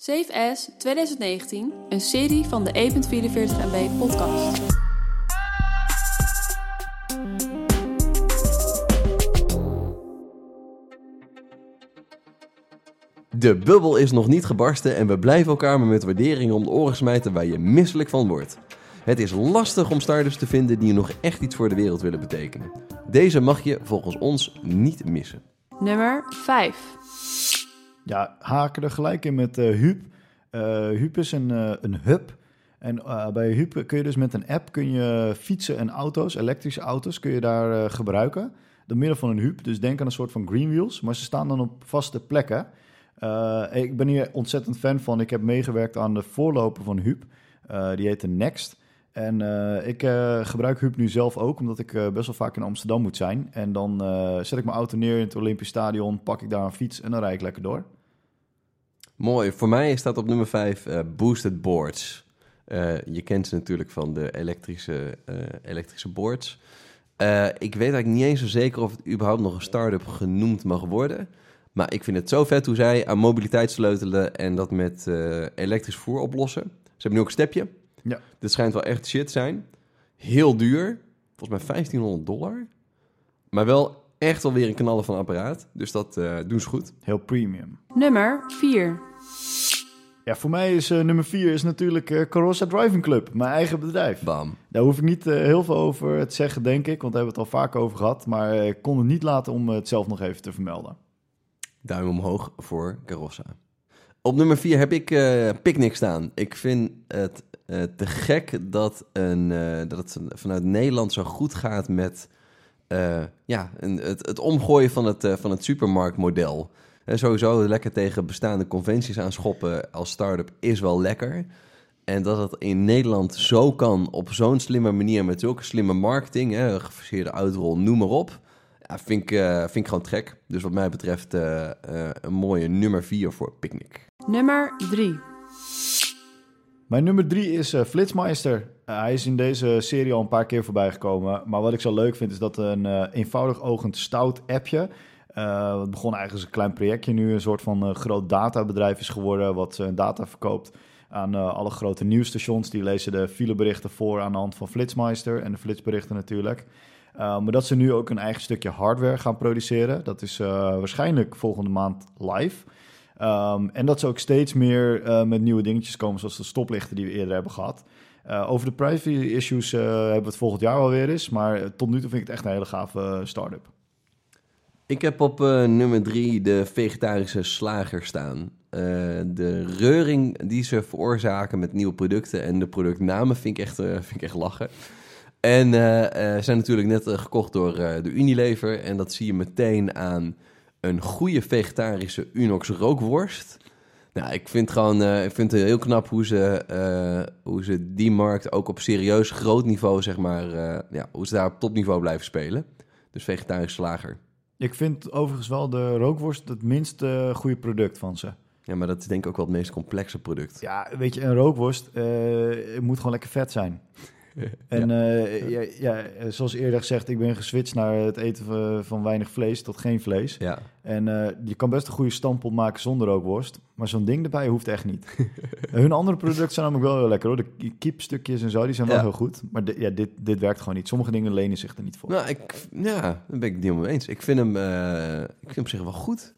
Safe As 2019, een serie van de E.44 MB podcast. De bubbel is nog niet gebarsten en we blijven elkaar maar met waardering om de oren smijten waar je misselijk van wordt. Het is lastig om starters te vinden die nog echt iets voor de wereld willen betekenen. Deze mag je volgens ons niet missen. Nummer 5. Ja, haken er gelijk in met uh, Huub. Uh, Huub is een, uh, een hub. En bij Huub kun je dus met een app kun je fietsen en auto's, elektrische auto's, kun je daar gebruiken. Door middel van een Huub. Dus denk aan een soort van green wheels. Maar ze staan dan op vaste plekken. ik ben hier ontzettend fan van. Ik heb meegewerkt aan de voorloper van Huub. die heet de Next. En ik gebruik Huub nu zelf ook, omdat ik best wel vaak in Amsterdam moet zijn. En dan zet ik mijn auto neer in het Olympisch Stadion, pak ik daar een fiets en dan rijd ik lekker door. Mooi. Voor mij staat op nummer 5 uh, Boosted Boards. Uh, je kent ze natuurlijk van de elektrische, uh, elektrische boards. ik weet eigenlijk niet eens zo zeker of het überhaupt nog een start-up genoemd mag worden. Maar ik vind het zo vet hoe zij aan mobiliteit sleutelen en dat met elektrisch voer oplossen. Ze hebben nu ook een stepje. Ja. Dit schijnt wel echt shit zijn. Heel duur. Volgens mij 1500 dollar. Maar wel echt alweer een knallen van apparaat. Dus dat doen ze goed. Heel premium. Nummer 4. Ja, voor mij is uh, nummer vier is natuurlijk uh, Carossa Driving Club, mijn eigen bedrijf. Bam. Daar hoef ik niet uh, heel veel over te zeggen, denk ik, want daar hebben we het al vaak over gehad. Maar ik kon het niet laten om het zelf nog even te vermelden. Duim omhoog voor Carossa. Op nummer vier heb ik Picnic staan. Ik vind het te gek dat, een, dat het vanuit Nederland zo goed gaat met ja, een, het, het omgooien van het, van het supermarktmodel. En sowieso lekker tegen bestaande conventies aanschoppen als start-up is wel lekker. En dat het in Nederland zo kan op zo'n slimme manier met zulke slimme marketing, hè, uitrol, noem maar op. Ja, vind, ik, vind ik gewoon trek. Dus wat mij betreft een mooie nummer 4 voor Picnic. Nummer 3. Mijn nummer 3 is Flitsmeister. hij is in deze serie al een paar keer voorbij gekomen. Maar wat ik zo leuk vind is dat een eenvoudig ogend stout appje het begon eigenlijk als een klein projectje, nu een soort van groot databedrijf is geworden, wat data verkoopt aan alle grote nieuwsstations. Die lezen de fileberichten voor aan de hand van Flitsmeister en de flitsberichten natuurlijk. maar dat ze nu ook een eigen stukje hardware gaan produceren. Dat is waarschijnlijk volgende maand live. Um, en dat ze ook steeds meer met nieuwe dingetjes komen, zoals de stoplichten die we eerder hebben gehad. over de privacy issues hebben we het volgend jaar alweer eens. Maar tot nu toe vind ik het echt een hele gave start-up. Ik heb op nummer drie de vegetarische slager staan. De reuring die ze veroorzaken met nieuwe producten en de productnamen vind ik echt, vind ik echt lachen. En zijn natuurlijk net gekocht door de Unilever. En dat zie je meteen aan een goede vegetarische Unox rookworst. Nou, ik vind, gewoon, ik vind het heel knap hoe ze, hoe ze die markt ook op serieus groot niveau, zeg maar, ja, hoe ze daar op topniveau blijven spelen. Dus vegetarische slager. Ik vind overigens wel de rookworst het minst goede product van ze. Ja, maar dat is denk ik ook wel het meest complexe product. Ja, weet je, een rookworst moet gewoon lekker vet zijn. en ja. Uh, ja, ja, zoals eerder gezegd, ik ben geswitcht naar het eten van weinig vlees tot geen vlees. Ja. En je kan best een goede stampot maken zonder rookworst. Maar zo'n ding erbij hoeft echt niet. Hun andere producten zijn namelijk wel heel lekker hoor. De kiepstukjes en zo, die zijn wel heel goed. Maar ja, dit, dit werkt gewoon niet. Sommige dingen lenen zich er niet voor. Nou, ik, ja, daar ben ik het niet mee eens. Ik vind hem, uh, ik vind hem op zich wel goed.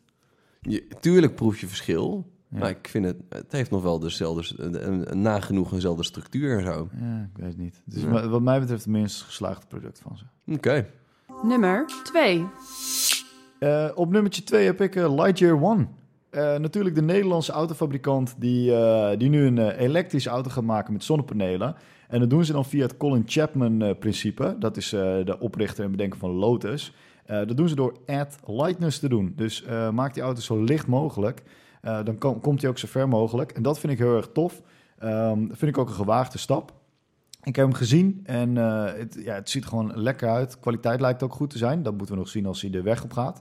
Je, tuurlijk proef je verschil. Ja. Maar ik vind het, het heeft nog wel dezelfde, een, nagenoeg eenzelfde structuur en zo. Ja, ik weet het niet. Het is ja. wat mij betreft het minst geslaagde product van ze. Oké. Okay. Nummer 2. Uh, op nummertje 2 heb ik uh, Lightyear One. Uh, natuurlijk de Nederlandse autofabrikant die, uh, die nu een uh, elektrische auto gaat maken met zonnepanelen. En dat doen ze dan via het Colin Chapman-principe. dat is de oprichter en bedenker van Lotus. dat doen ze door add lightness te doen. Dus maak die auto zo licht mogelijk. Dan kom, komt hij ook zo ver mogelijk. En dat vind ik heel erg tof. Um, dat vind ik ook een gewaagde stap. Ik heb hem gezien en het, ja, het ziet gewoon lekker uit. Kwaliteit lijkt ook goed te zijn. Dat moeten we nog zien als hij de weg op gaat.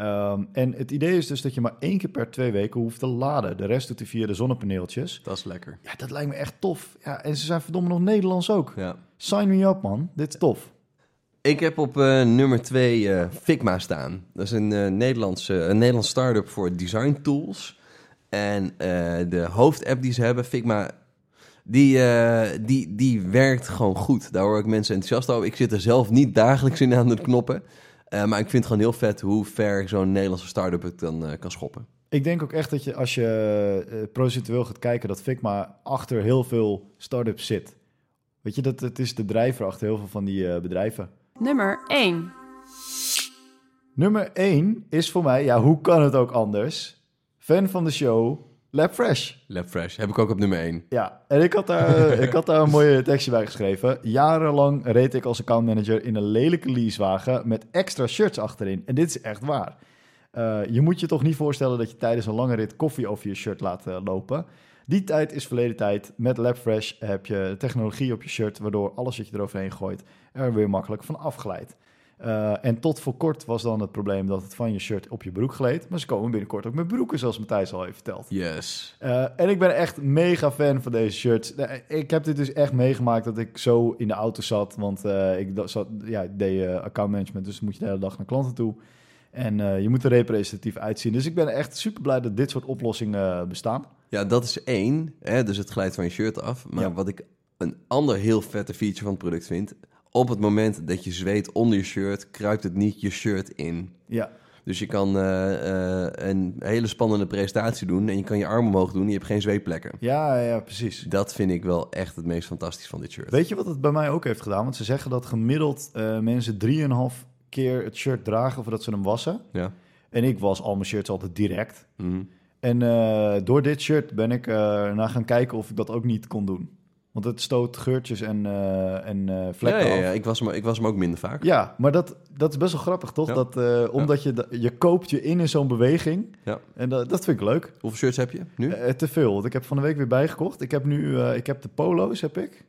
Um, en het idee is dus dat je maar één keer per twee weken hoeft te laden. De rest doet hij via de zonnepaneeltjes. Dat is lekker. Ja, dat lijkt me echt tof. Ja, en ze zijn verdomme nog Nederlands ook. Ja. Sign me up, man. Dit is tof. Ik heb op uh, nummer twee uh, Figma staan. Dat is een, uh, Nederlandse, een Nederlands start-up voor design tools. En eh, de hoofdapp die ze hebben, Figma, die, eh, die, die werkt gewoon goed. Daar hoor ik mensen enthousiast over. Ik zit er zelf niet dagelijks in aan de knoppen. Eh, maar ik vind het gewoon heel vet hoe ver zo'n Nederlandse start-up het dan eh, kan schoppen. Ik denk ook echt dat je als je eh, procentueel gaat kijken, dat Figma achter heel veel start-ups zit. Weet je, dat het is de drijver achter heel veel van die eh, bedrijven. Nummer 1. Nummer 1 is voor mij, ja, hoe kan het ook anders? Fan van de show, LabFresh. LabFresh heb ik ook op nummer 1. Ja, en ik had, daar, ik had daar een mooie tekstje bij geschreven. Jarenlang reed ik als accountmanager in een lelijke leasewagen met extra shirts achterin. En dit is echt waar. Eh, je moet je toch niet voorstellen dat je tijdens een lange rit koffie over je shirt laat eh, lopen. Die tijd is verleden tijd. Met LabFresh heb je technologie op je shirt, waardoor alles wat je eroverheen gooit er weer makkelijk van afglijdt. Eh, en tot voor kort was dan het probleem dat het van je shirt op je broek gleed. Maar ze komen binnenkort ook met broeken, zoals Matthijs al heeft verteld. Yes. Uh, en ik ben echt mega fan van deze shirts. Ik heb dit dus echt meegemaakt dat ik zo in de auto zat. Want uh, ik zat, ja, ik deed account management, dus moet je de hele dag naar klanten toe. En je moet er representatief uitzien. Dus ik ben echt super blij dat dit soort oplossingen bestaan. Ja, dat is één. Hè, dus het glijdt van je shirt af. Maar ja. wat ik een ander heel vette feature van het product vind... op het moment dat je zweet onder je shirt... kruipt het niet je shirt in. Ja. Dus je kan uh, uh, een hele spannende presentatie doen... en je kan je arm omhoog doen en je hebt geen zweetplekken. Ja, ja, precies. Dat vind ik wel echt het meest fantastisch van dit shirt. Weet je wat het bij mij ook heeft gedaan? Want ze zeggen dat gemiddeld uh, mensen 3,5 keer het shirt dragen... voordat ze hem wassen. Ja. En ik was al mijn shirts altijd direct... Mm -hmm. En uh, door dit shirt ben ik uh, naar gaan kijken of ik dat ook niet kon doen. Want het stoot geurtjes en, uh, en vlekken ja, ja, ja. af. Ik, was hem, ik was hem ook minder vaak. Ja, maar dat, dat is best wel grappig, toch? Ja. Dat, omdat je, je koopt je in in zo'n beweging. Ja. En dat, dat vind ik leuk. Hoeveel shirts heb je nu? te veel, want ik heb van de week weer bijgekocht. Ik heb nu ik heb de polo's, heb ik.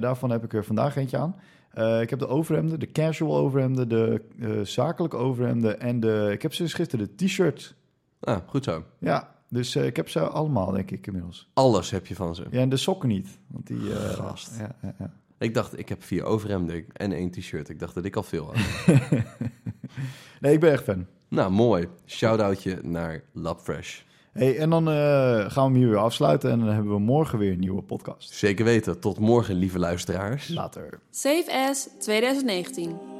daarvan heb ik er vandaag eentje aan. Uh, ik heb de overhemden, de casual overhemden, de uh, zakelijke overhemden en de... Ik heb sinds gisteren de t-shirt. Ah, goed zo. Ja, dus uh, ik heb ze allemaal, denk ik, inmiddels. Alles heb je van ze? Ja, en de sokken niet. Want die... Gast. Ja, ja, ja. Ik dacht, ik heb vier overhemden en één t-shirt. Ik dacht dat ik al veel had. nee, ik ben echt fan. Nou, mooi. Shout-outje naar LabFresh. Hey, en dan uh, gaan we hem hier weer afsluiten en dan hebben we morgen weer een nieuwe podcast. Zeker weten. Tot morgen, lieve luisteraars. Later. Save as 2019.